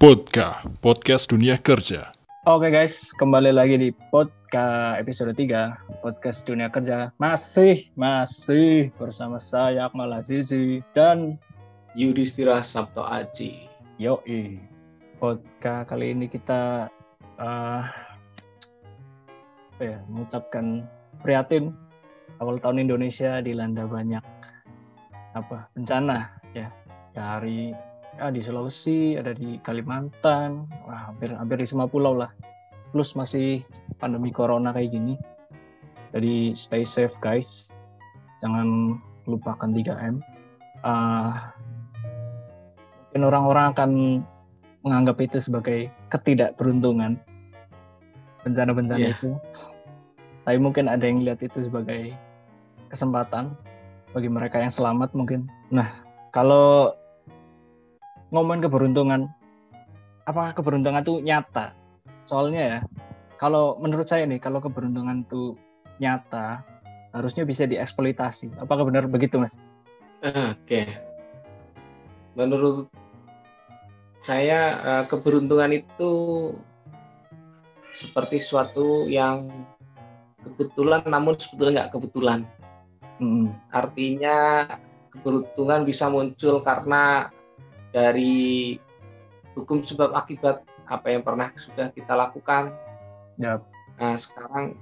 Podcast, podcast dunia kerja. Oke guys, kembali lagi di podcast episode 3 Podcast Dunia Kerja. Masih, masih bersama saya Akmal Azizi Dan Yudhistira Sabto Aji. Yoi. Podcast kali ini kita uh, ya, mengucapkan prihatin. Awal tahun Indonesia dilanda banyak apa bencana dari ya, di Sulawesi, ada di Kalimantan, wah, hampir hampir di semua pulau lah. Plus masih pandemi corona kayak gini. Jadi stay safe guys. Jangan lupakan 3M. Uh, mungkin orang-orang akan menganggap itu sebagai ketidakberuntungan bencana-bencana Yeah. itu. Tapi mungkin ada yang lihat itu sebagai kesempatan bagi mereka yang selamat mungkin. Nah, kalau ngomongin keberuntungan, apakah keberuntungan itu nyata? Soalnya ya, kalau menurut saya nih, kalau keberuntungan itu nyata, harusnya bisa dieksploitasi. Apakah benar begitu, Mas? Oke Menurut saya eh, keberuntungan itu seperti suatu yang kebetulan namun sebetulnya nggak kebetulan Mm, artinya keberuntungan bisa muncul karena dari hukum sebab akibat apa yang pernah sudah kita lakukan. ya, Nah, sekarang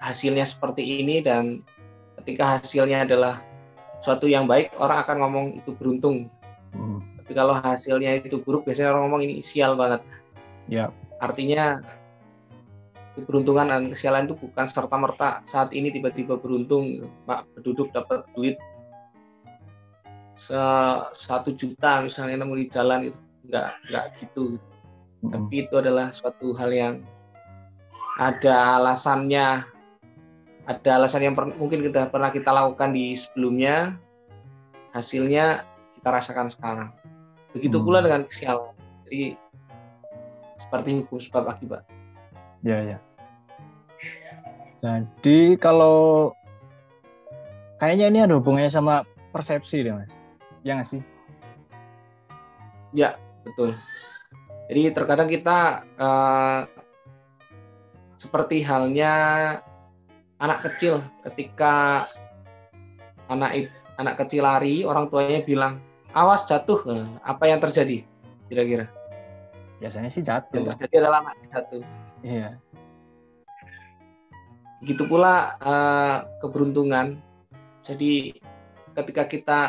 hasilnya seperti ini dan ketika hasilnya adalah suatu yang baik, orang akan ngomong itu beruntung. mm, Tapi kalau hasilnya itu buruk, biasanya orang ngomong ini sial banget. ya, Artinya keberuntungan dan kesialan itu bukan serta merta saat ini tiba-tiba beruntung. Pak penduduk dapat duit satu juta misalnya nemu di jalan itu nggak nggak gitu. mm, Tapi itu adalah suatu hal yang ada alasannya, ada alasan yang per- mungkin sudah pernah kita lakukan di sebelumnya, hasilnya kita rasakan sekarang. Begitu Hmm. pula dengan kesialan. Jadi seperti hukum sebab akibat. ya, ya. Jadi kalau kayaknya ini ada hubungannya sama persepsi deh, Mas. Ya nggak sih? Ya, betul. Jadi terkadang kita eh, seperti halnya anak kecil ketika anak anak kecil lari, orang tuanya bilang, "Awas jatuh." Nah, apa yang terjadi? Kira-kira? Biasanya sih Yang jatuh. terjadi adalah anak jatuh. Iya. Begitu pula eh, keberuntungan. Jadi ketika kita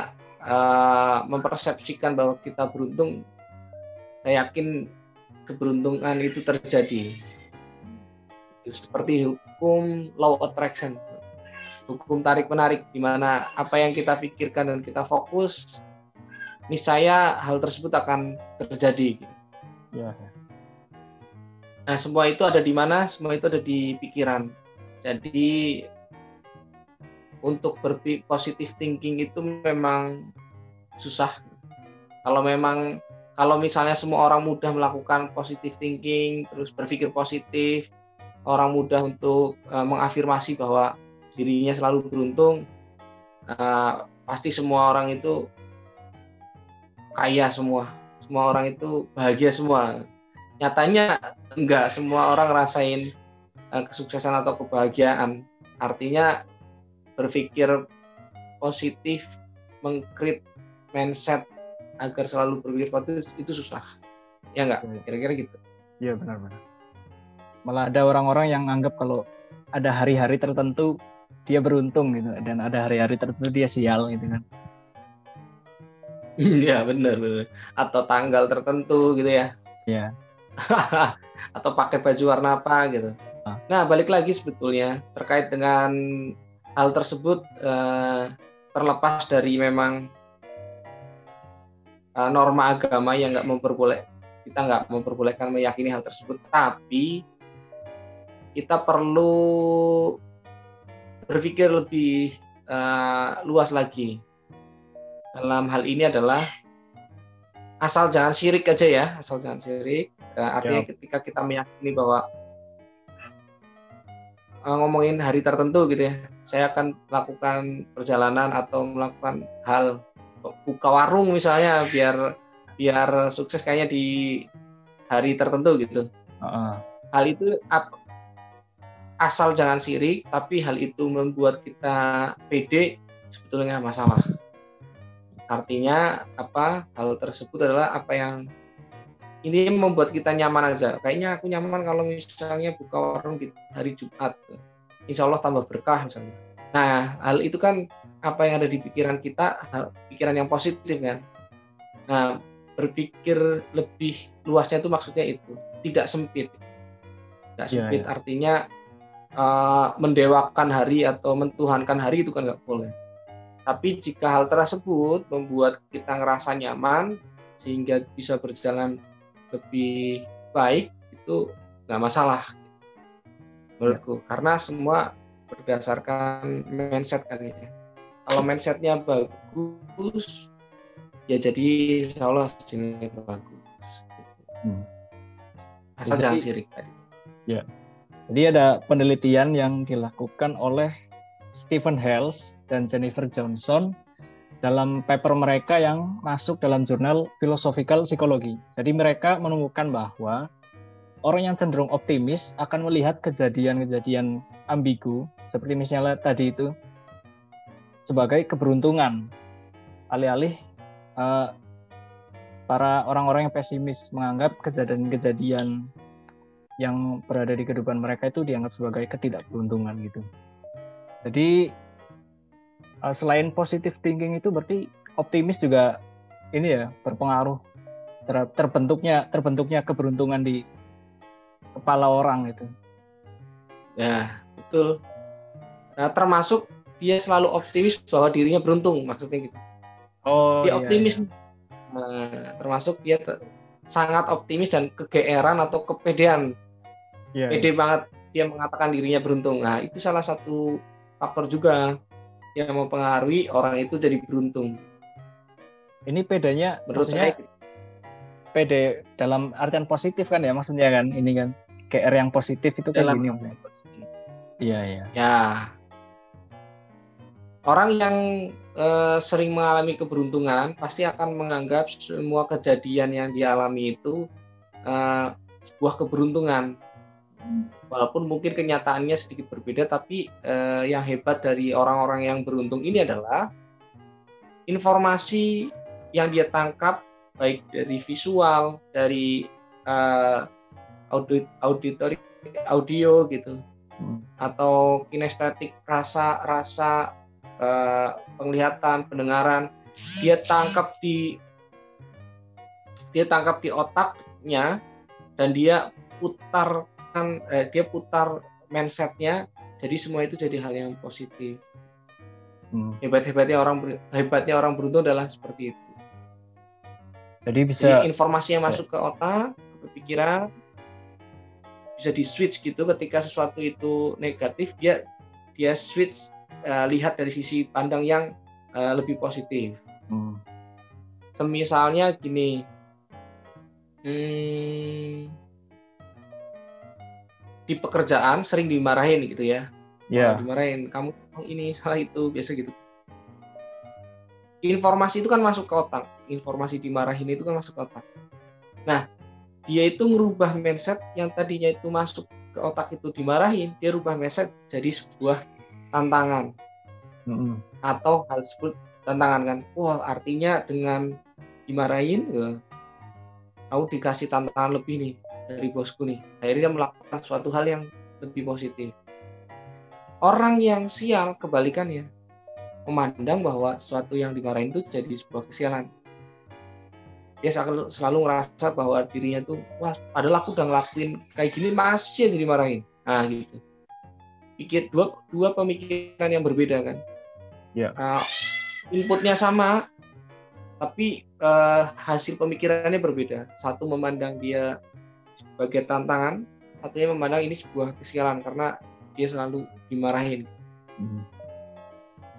eh, mempersepsikan bahwa kita beruntung, saya yakin keberuntungan itu terjadi. Seperti hukum law attraction, hukum tarik menarik, di mana apa yang kita pikirkan dan kita fokus, niscaya hal tersebut akan terjadi. Ya. Nah, semua itu ada di mana? Semua itu ada di pikiran. Jadi untuk berpikir positive thinking itu memang susah. Kalau memang kalau misalnya semua orang mudah melakukan positive thinking, terus berpikir positif, orang mudah untuk eh, mengafirmasi bahwa dirinya selalu beruntung, eh, pasti semua orang itu kaya semua, semua orang itu bahagia semua. Nyatanya enggak semua orang ngerasain eh, kesuksesan atau kebahagiaan. Artinya berpikir positif, mengkrit mindset agar selalu berpikir positif itu susah. Ya enggak? Iya. Kira-kira gitu. Iya benar-benar. Malah ada orang-orang yang anggap kalau ada hari-hari tertentu dia beruntung gitu dan ada hari-hari tertentu dia sial gitu kan. Iya benar, benar. Atau tanggal tertentu gitu ya. Iya. Atau pakai baju warna apa gitu. Ah. Nah balik lagi sebetulnya terkait dengan hal tersebut eh, terlepas dari memang eh, norma agama yang nggak memperboleh kita nggak memperbolehkan meyakini hal tersebut, tapi kita perlu berpikir lebih eh, luas lagi dalam hal ini adalah asal jangan syirik aja ya, asal jangan syirik. Artinya ketika kita meyakini bahwa ngomongin hari tertentu gitu ya, saya akan melakukan perjalanan atau melakukan hal buka warung misalnya biar biar sukses kayaknya di hari tertentu gitu. Heeh. Hal itu ap- asal jangan sirik, tapi hal itu membuat kita pede sebetulnya masalah. Artinya apa? Hal tersebut adalah apa yang ini membuat kita nyaman aja. Kayaknya aku nyaman kalau misalnya buka warung di hari Jumat. Insya Allah tambah berkah misalnya. Nah, hal itu kan apa yang ada di pikiran kita, hal, pikiran yang positif kan. Nah, berpikir lebih luasnya itu maksudnya itu, tidak sempit. Tidak Iya, sempit iya. artinya eh, mendewakan hari atau mentuhankan hari itu kan nggak boleh. Tapi jika hal tersebut membuat kita ngerasa nyaman sehingga bisa berjalan lebih baik itu nggak masalah menurutku karena semua berdasarkan mindset kan ya. Kalau mindsetnya bagus ya jadi insya Allah hasilnya bagus. Hmm. Asal Jadi- jangan sirik tadi. Jadi ada penelitian yang dilakukan oleh Stephen Hales dan Jennifer Johnson dalam paper mereka yang masuk dalam jurnal Philosophical Psychology. Jadi mereka menemukan bahwa orang yang cenderung optimis akan melihat kejadian-kejadian ambigu seperti misalnya tadi itu sebagai keberuntungan. Alih-alih eh, para orang-orang yang pesimis menganggap kejadian-kejadian yang berada di kehidupan mereka itu dianggap sebagai ketidakberuntungan gitu. Jadi uh, selain positive thinking itu berarti optimis juga ini ya berpengaruh terhadap terbentuknya terbentuknya keberuntungan di kepala orang itu. Ya, betul. Nah, termasuk dia selalu optimis bahwa dirinya beruntung maksudnya gitu. Oh dia optimis. Nah, termasuk dia sangat optimis dan kegeeran atau kepedean. Iya, iya. Pede banget dia mengatakan dirinya beruntung. Nah, itu salah satu faktor juga yang mempengaruhi orang itu jadi beruntung. Ini pedenya Menurut saya pede dalam artian positif kan ya maksudnya kan ini kan GR yang positif itu kayak dalam gini. Iya iya. Ya. Orang yang eh, sering mengalami keberuntungan pasti akan menganggap semua kejadian yang dialami itu eh, sebuah keberuntungan. Walaupun mungkin kenyataannya sedikit berbeda, tapi eh, yang hebat dari orang-orang yang beruntung ini adalah informasi yang dia tangkap baik dari visual, dari eh, audit, auditori, audio gitu, Hmm. atau kinestetik rasa rasa eh, penglihatan pendengaran dia tangkap di dia tangkap di otaknya dan dia putarkan eh, dia putar mindsetnya jadi semua itu jadi hal yang positif Hmm. hebat hebatnya orang hebatnya orang beruntung adalah seperti itu Jadi bisa jadi informasi yang masuk ke otak ke pikiran bisa di switch gitu ketika sesuatu itu negatif dia dia switch eh, lihat dari sisi pandang yang eh, lebih positif Hmm. semisalnya gini hmm, di pekerjaan sering dimarahin gitu ya. Ya. Kalau dimarahin kamu salah ini salah itu biasa gitu. Informasi itu kan masuk ke otak. Informasi dimarahin itu kan masuk ke otak. Nah dia itu merubah mindset yang tadinya itu masuk ke otak itu dimarahin dia rubah mindset jadi sebuah tantangan. Hmm. atau hal tersebut tantangan kan. Wah artinya dengan dimarahin ya, aku dikasih tantangan lebih nih dari bosku nih. Akhirnya dia melakukan suatu hal yang lebih positif. Orang yang sial kebalikannya memandang bahwa suatu yang dimarahin itu jadi sebuah kesialan. Dia selalu, selalu ngerasa bahwa dirinya tuh wah padahal aku udah ngelakuin kayak gini masih aja dimarahin. Nah gitu. Pikir dua dua pemikiran yang berbeda kan. Ya. Uh, inputnya sama tapi uh, hasil pemikirannya berbeda. Satu memandang dia sebagai tantangan satunya memandang ini sebuah kesialan karena dia selalu dimarahin Hmm.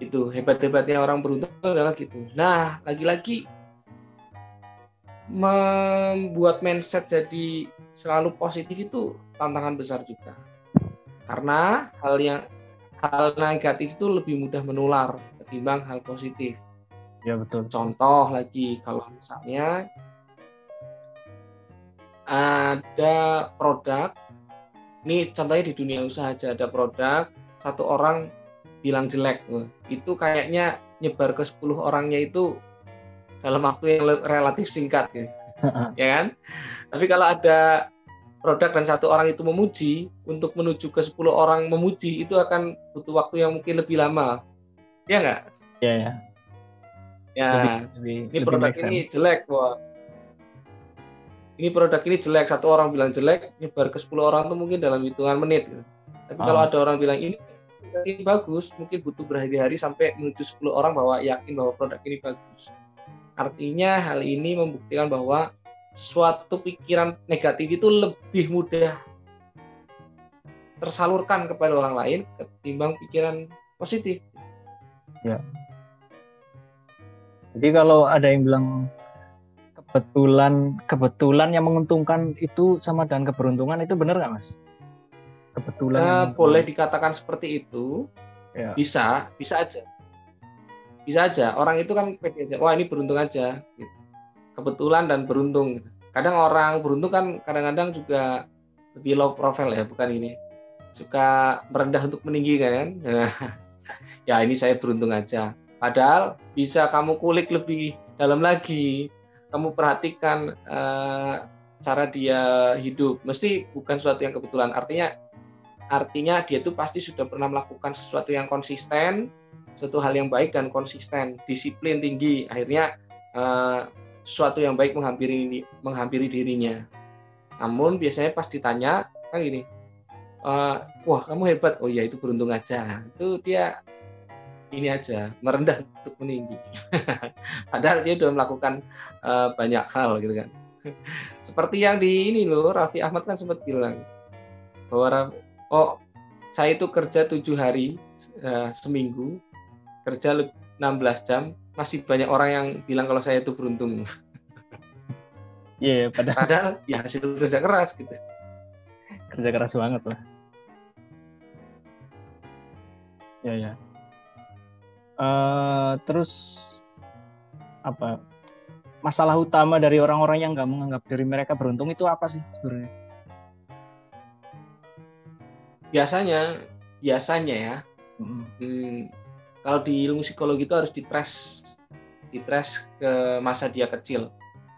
itu hebat-hebatnya orang beruntung adalah gitu. Nah, lagi-lagi membuat mindset jadi selalu positif itu tantangan besar juga. Karena hal yang hal negatif itu lebih mudah menular ketimbang hal positif. Ya betul. Contoh lagi kalau misalnya ada produk, ini contohnya di dunia usaha aja ada produk satu orang bilang jelek, itu kayaknya nyebar ke 10 orangnya itu dalam waktu yang relatif singkat ya, ya kan? Tapi kalau ada produk dan satu orang itu memuji, untuk menuju ke 10 orang memuji itu akan butuh waktu yang mungkin lebih lama, ya nggak? Ya ya. Ya, Lebih, lebih, ini lebih produk ini jelek, wah. Ini produk ini jelek, satu orang bilang jelek, nyebar ke 10 orang tuh mungkin dalam hitungan menit. gitu. Tapi kalau Ah. ada orang bilang ini ini bagus, mungkin butuh berhari-hari sampai menuju 10 orang bahwa yakin bahwa produk ini bagus. Artinya hal ini membuktikan bahwa suatu pikiran negatif itu lebih mudah tersalurkan kepada orang lain ketimbang pikiran positif. Jadi kalau ada yang bilang kebetulan kebetulan yang menguntungkan itu sama dengan keberuntungan itu benar nggak mas? Kebetulan. Eh, menguntungkan. boleh dikatakan seperti itu, Ya. bisa, bisa aja, bisa aja. Orang itu kan pede aja, wah ini beruntung aja, gitu. kebetulan dan beruntung. gitu. Kadang orang beruntung kan kadang-kadang juga lebih low profile ya, bukan ini, suka merendah untuk meninggikan kan. Nah, ya ini saya beruntung aja. Padahal bisa kamu kulik lebih dalam lagi, kamu perhatikan eh, cara dia hidup. Mesti bukan sesuatu yang kebetulan. Artinya artinya dia itu pasti sudah pernah melakukan sesuatu yang konsisten, suatu hal yang baik dan konsisten, disiplin tinggi, akhirnya eh, sesuatu yang baik menghampiri menghampiri dirinya. Namun biasanya pas ditanya kan gini, eh, wah kamu hebat, oh ya itu beruntung aja, itu dia ini aja merendah untuk meninggi. Padahal dia sudah melakukan eh, banyak hal gitu kan. Seperti yang di ini loh, Raffi Ahmad kan sempat bilang bahwa oh saya itu kerja tujuh hari eh, seminggu kerja le- 16 jam masih banyak orang yang bilang kalau saya itu beruntung Iya, padahal padahal ya hasil kerja keras gitu kerja keras banget lah. Ya ya. Eh, terus apa? Masalah utama dari orang-orang yang nggak menganggap diri mereka beruntung itu apa sih sebenarnya? biasanya biasanya ya Mm-mm. hmm, kalau di ilmu psikologi itu harus ditres ditres ke masa dia kecil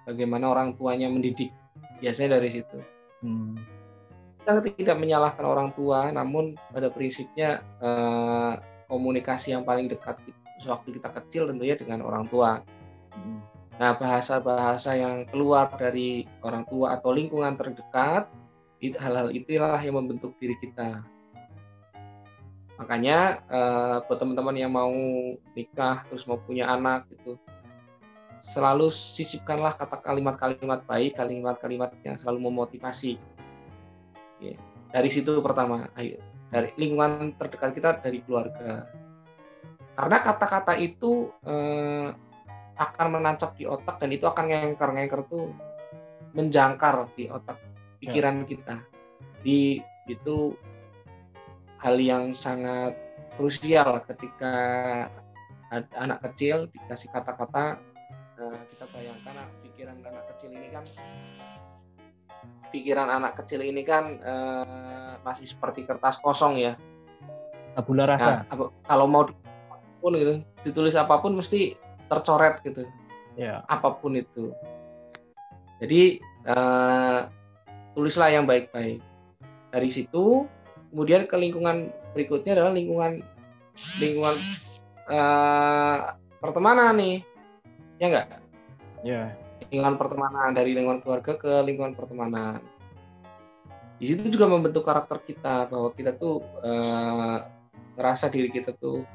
bagaimana orang tuanya mendidik biasanya dari situ Hmm. kita tidak menyalahkan orang tua namun pada prinsipnya eh, komunikasi yang paling dekat waktu kita kecil tentunya dengan orang tua Mm. Nah, bahasa-bahasa yang keluar dari orang tua atau lingkungan terdekat, hal-hal itulah yang membentuk diri kita. Makanya eh, buat teman-teman yang mau nikah terus mau punya anak gitu, selalu sisipkanlah kata kalimat-kalimat baik, kalimat-kalimat yang selalu memotivasi. Dari situ pertama, ayo dari lingkungan terdekat kita dari keluarga. Karena kata-kata itu eh, akan menancap di otak dan itu akan ngengker ngengker tuh menjangkar di otak pikiran kita di itu hal yang sangat krusial ketika ada anak kecil dikasih kata-kata nah, kita bayangkan ah, pikiran anak kecil ini kan pikiran anak kecil ini kan eh, masih seperti kertas kosong ya Tabula Nah, rasa. apa- kalau mau apa pun gitu ditulis apa pun mesti tercoret gitu Ya. apa pun itu. Jadi eh, tulislah yang baik-baik. Dari situ kemudian ke lingkungan berikutnya adalah lingkungan lingkungan eh, pertemanan nih, ya enggak? Ya. Lingkungan pertemanan dari lingkungan keluarga ke lingkungan pertemanan. Di situ juga membentuk karakter kita bahwa kita tuh eh, ngerasa diri kita tuh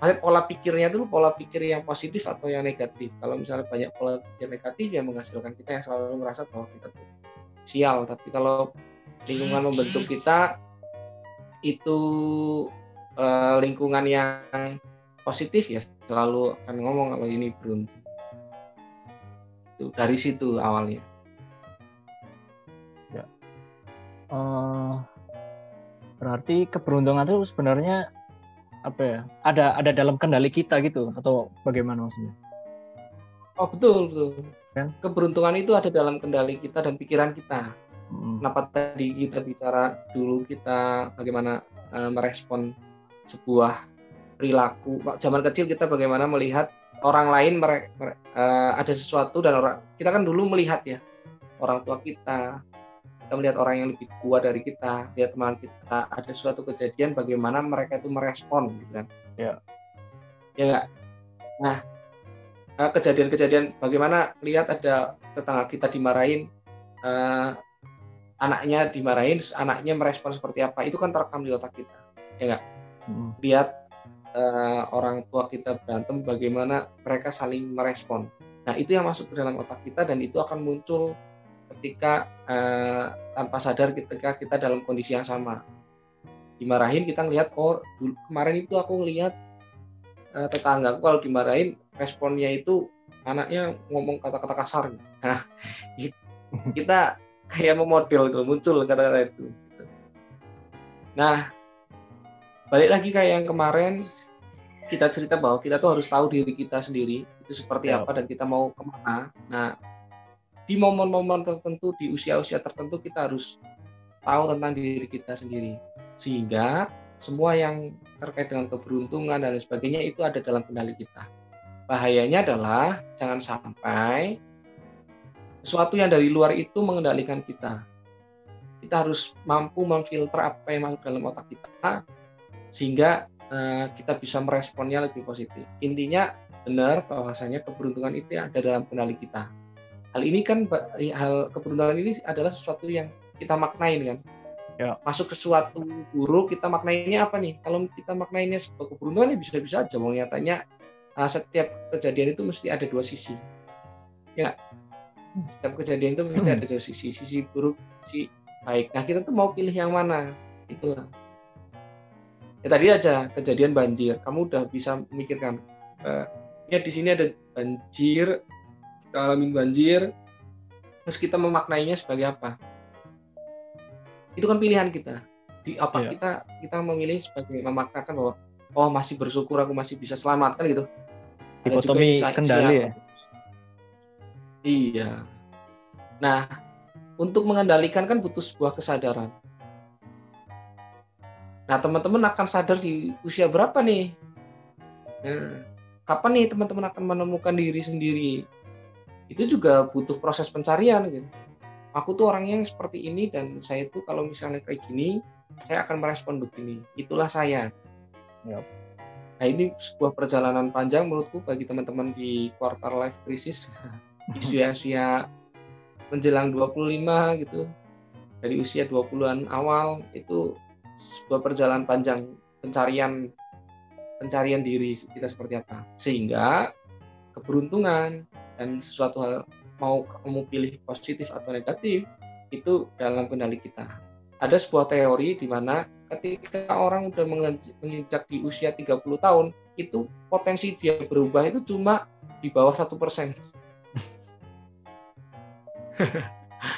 Maksudnya pola pikirnya itu pola pikir yang positif atau yang negatif. Kalau misalnya banyak pola pikir negatif yang menghasilkan kita yang selalu merasa bahwa kita tuh sial. Tapi kalau lingkungan membentuk kita itu eh, lingkungan yang positif ya selalu akan ngomong kalau ini beruntung. Itu dari situ awalnya. Eh, berarti keberuntungan itu sebenarnya apa ya? Ada ada dalam kendali kita gitu atau bagaimana maksudnya? Oh betul betul. Kan? Keberuntungan itu ada dalam kendali kita dan pikiran kita. Mm. Kenapa tadi kita bicara dulu kita bagaimana eh, merespon sebuah perilaku. Zaman kecil kita bagaimana melihat orang lain mere- mere- eh, ada sesuatu dan orang kita kan dulu melihat ya orang tua kita kita melihat orang yang lebih tua dari kita lihat teman kita ada suatu kejadian bagaimana mereka itu merespon gitu kan Ya. ya nggak nah eh, kejadian-kejadian bagaimana lihat ada tetangga kita dimarahin eh, anaknya dimarahin anaknya merespon seperti apa itu kan terekam di otak kita Mm. lihat eh, orang tua kita berantem bagaimana mereka saling merespon. Nah itu yang masuk ke dalam otak kita dan itu akan muncul ketika eh, tanpa sadar ketika kita dalam kondisi yang sama. Dimarahin kita ngelihat oh dulu kemarin itu aku ngelihat eh, tetanggaku kalau dimarahin responnya itu anaknya ngomong kata-kata kasar. Nah it- kita kayak memodel itu muncul kata-kata itu gitu. nah balik lagi kayak yang kemarin kita cerita bahwa kita tuh harus tahu diri kita sendiri itu seperti Ya. apa dan kita mau ke mana. Nah di momen-momen tertentu di usia-usia tertentu kita harus tahu tentang diri kita sendiri. Sehingga semua yang terkait dengan keberuntungan dan lain sebagainya itu ada dalam kendali kita. Bahayanya adalah jangan sampai sesuatu yang dari luar itu mengendalikan kita. Kita harus mampu memfilter apa yang masuk dalam otak kita sehingga eh, kita bisa meresponnya lebih positif. Intinya benar bahwasanya keberuntungan itu ada dalam kendali kita. Hal ini kan hal keberuntungan ini adalah sesuatu yang kita maknain kan? Ya. masuk ke suatu buruk kita maknainnya apa nih? Kalau kita maknainnya sebuah keberuntungan ya bisa-bisa aja. Mau nyatanya uh, setiap kejadian itu mesti ada dua sisi. Ya. Setiap kejadian itu mesti ada dua sisi. Sisi buruk sisi baik. Nah kita tuh mau pilih yang mana? Itulah ya tadi aja kejadian banjir. Kamu udah bisa memikirkan eh, ya di sini ada banjir kita alami banjir terus kita memaknainya sebagai apa? Itu kan pilihan kita. Di otak Iya. kita kita memilih sebagai memaknakan bahwa oh masih bersyukur aku masih bisa selamat kan gitu. Dikotomi si- kendali ya. iya. Nah untuk mengendalikan kan butuh sebuah kesadaran nah teman-teman akan sadar di usia berapa nih? Nah, kapan nih teman-teman akan menemukan diri sendiri? Itu juga butuh proses pencarian gitu. Aku tuh orangnya yang seperti ini dan saya tuh kalau misalnya kayak gini saya akan merespon begini. Itulah saya. Yap. nah ini sebuah perjalanan panjang menurutku bagi teman-teman di quarter life crisis. Di usia-usia menjelang 25 gitu. Dari usia 20-an awal itu sebuah perjalanan panjang pencarian pencarian diri kita seperti apa sehingga keberuntungan dan sesuatu hal mau kamu pilih positif atau negatif itu dalam kendali kita. Ada sebuah teori di mana ketika orang udah menge- menginjak di usia 30 tahun, itu potensi dia berubah itu cuma di bawah satu persen.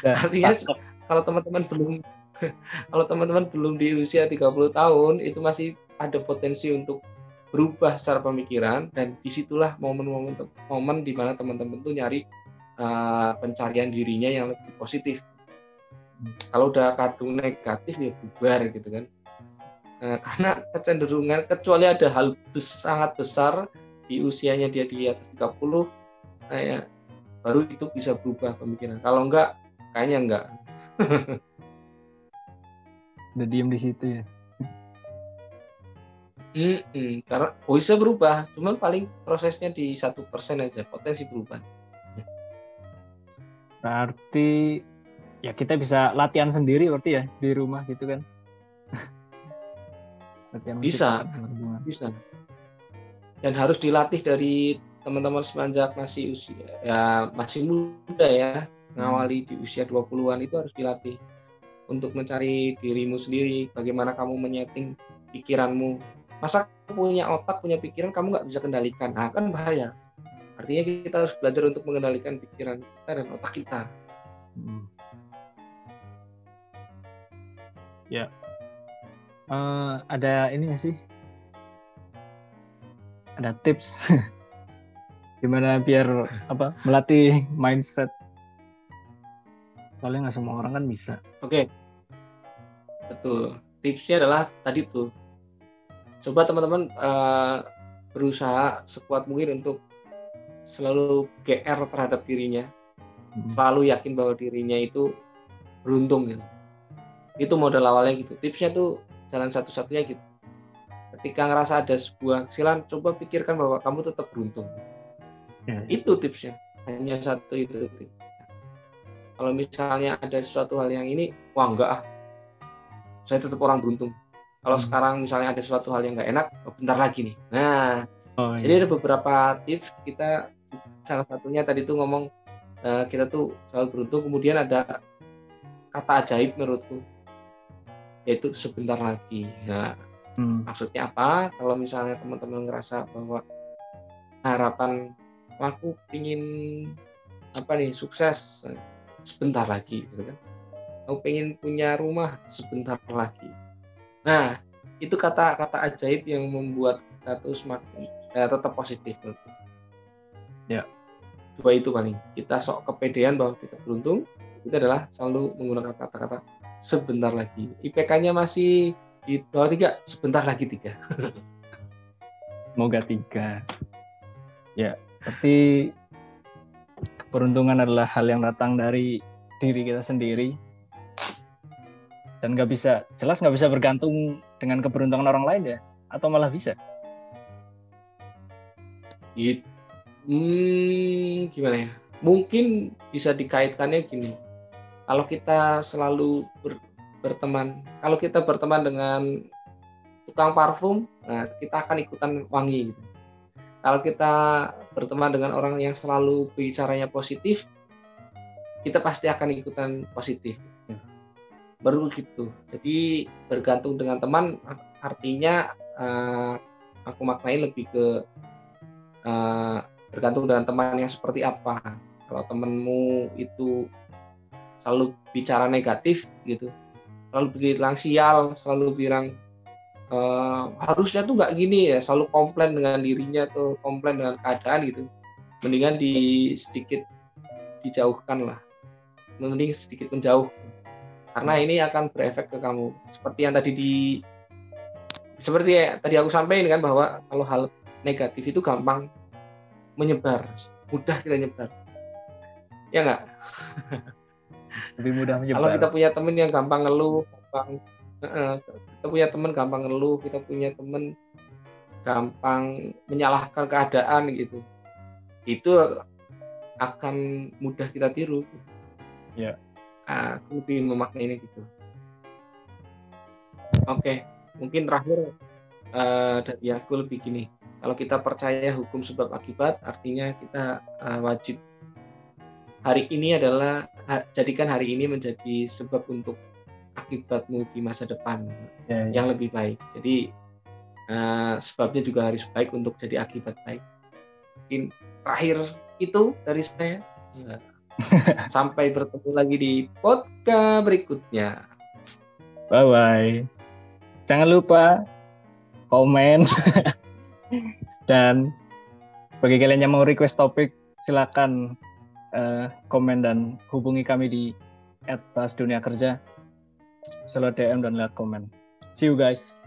Ya, Artinya cakep. kalau teman-teman belum kalau teman-teman belum di usia 30 tahun itu masih ada potensi untuk berubah secara pemikiran dan di situlah momen-momen momen di mana teman-teman tuh nyari uh, pencarian dirinya yang lebih positif. Kalau udah kadung negatif ya bubar gitu kan. Nah, karena kecenderungan kecuali ada hal bes- sangat besar di usianya dia di atas 30 nah ya, baru itu bisa berubah pemikiran. Kalau enggak kayaknya enggak. Udah diem di situ ya. Mm-mm, karena oh, bisa berubah, cuman paling prosesnya di satu persen aja potensi berubah. Berarti ya kita bisa latihan sendiri berarti ya di rumah gitu kan. latihan Bisa. Bisa. Dan harus dilatih dari teman-teman semenjak masih usia ya masih muda ya, ngawali di usia 20-an itu harus dilatih untuk mencari dirimu sendiri, bagaimana kamu menyeting pikiranmu. Masa punya otak, punya pikiran kamu nggak bisa kendalikan, nah kan bahaya. Artinya kita harus belajar untuk mengendalikan pikiran kita dan otak kita. Hmm. Ya. Eh, ada ini nggak sih? Ada tips Gimana biar apa melatih mindset. Soalnya nggak semua orang kan bisa. Oke. Betul. Tipsnya adalah tadi tuh. Coba teman-teman eh, berusaha sekuat mungkin untuk selalu GR terhadap dirinya. Hmm. Selalu yakin bahwa dirinya itu beruntung gitu. Itu modal awalnya gitu. Tipsnya tuh jalan satu-satunya gitu. Ketika ngerasa ada sebuah kesilan, coba pikirkan bahwa kamu tetap beruntung. Ya. Itu tipsnya. Hanya satu itu. tips. Kalau misalnya ada sesuatu hal yang ini, wah enggak ah. Saya tetap orang beruntung. Kalau Hmm. sekarang misalnya ada sesuatu hal yang nggak enak, oh, bentar lagi nih. Nah, Oh jadi iya. ada beberapa tips kita salah satunya tadi tuh ngomong eh, kita tuh selalu beruntung. Kemudian ada kata ajaib menurutku yaitu sebentar lagi. Nah, Hmm. maksudnya apa? Kalau misalnya teman-teman ngerasa bahwa harapan "Wah, aku pingin apa nih sukses sebentar lagi, gitu kan? Aku pengen punya rumah sebentar lagi. Nah, itu kata-kata ajaib yang membuat kita tuh semakin eh, tetap positif. Ya. Dua itu paling. Kita sok kepedean bahwa kita beruntung. Itu adalah selalu menggunakan kata-kata sebentar lagi. IPK-nya masih di bawah tiga, sebentar lagi tiga. Semoga tiga. Ya, tapi keberuntungan adalah hal yang datang dari diri kita sendiri dan nggak bisa jelas nggak bisa bergantung dengan keberuntungan orang lain ya atau malah bisa It, hmm, gimana ya? Mungkin bisa dikaitkannya gini. Kalau kita selalu ber- berteman, kalau kita berteman dengan tukang parfum, nah kita akan ikutan wangi. Gitu. Kalau kita berteman dengan orang yang selalu bicaranya positif, kita pasti akan ikutan positif. Baru gitu. Jadi bergantung dengan teman, artinya eh, aku maknai lebih ke eh, bergantung dengan teman yang seperti apa. Kalau temenmu itu selalu bicara negatif gitu, selalu bilang sial, selalu bilang eh, harusnya tuh nggak gini ya, selalu komplain dengan dirinya atau komplain dengan keadaan gitu. Mendingan di sedikit dijauhkan lah, mending sedikit menjauh karena ini akan berefek ke kamu. Seperti yang tadi di seperti ya, tadi aku sampaikan kan bahwa kalau hal negatif itu gampang menyebar, mudah kita nyebar. Ya nggak? lebih mudah Kalau menyebar kita punya temen yang gampang ngeluh, gampang kita punya teman gampang ngeluh, kita punya temen gampang menyalahkan keadaan gitu. Itu akan mudah kita tiru. Ya. Aku lebih memaknainya gitu. Oke, mungkin terakhir eh, dari aku lebih gini. Kalau kita percaya hukum sebab akibat, artinya kita eh, wajib hari ini adalah ha- jadikan hari ini menjadi sebab untuk akibatmu di masa depan ya, ya. yang lebih baik. Jadi eh, sebabnya juga harus baik untuk jadi akibat baik. Mungkin terakhir itu dari saya. Sampai bertemu lagi di podcast berikutnya. bye bye jangan lupa komen. Dan bagi kalian yang mau request topik silakan eh, komen dan hubungi kami di @bahas dunia kerja. Selalu DM dan lihat komen. See you guys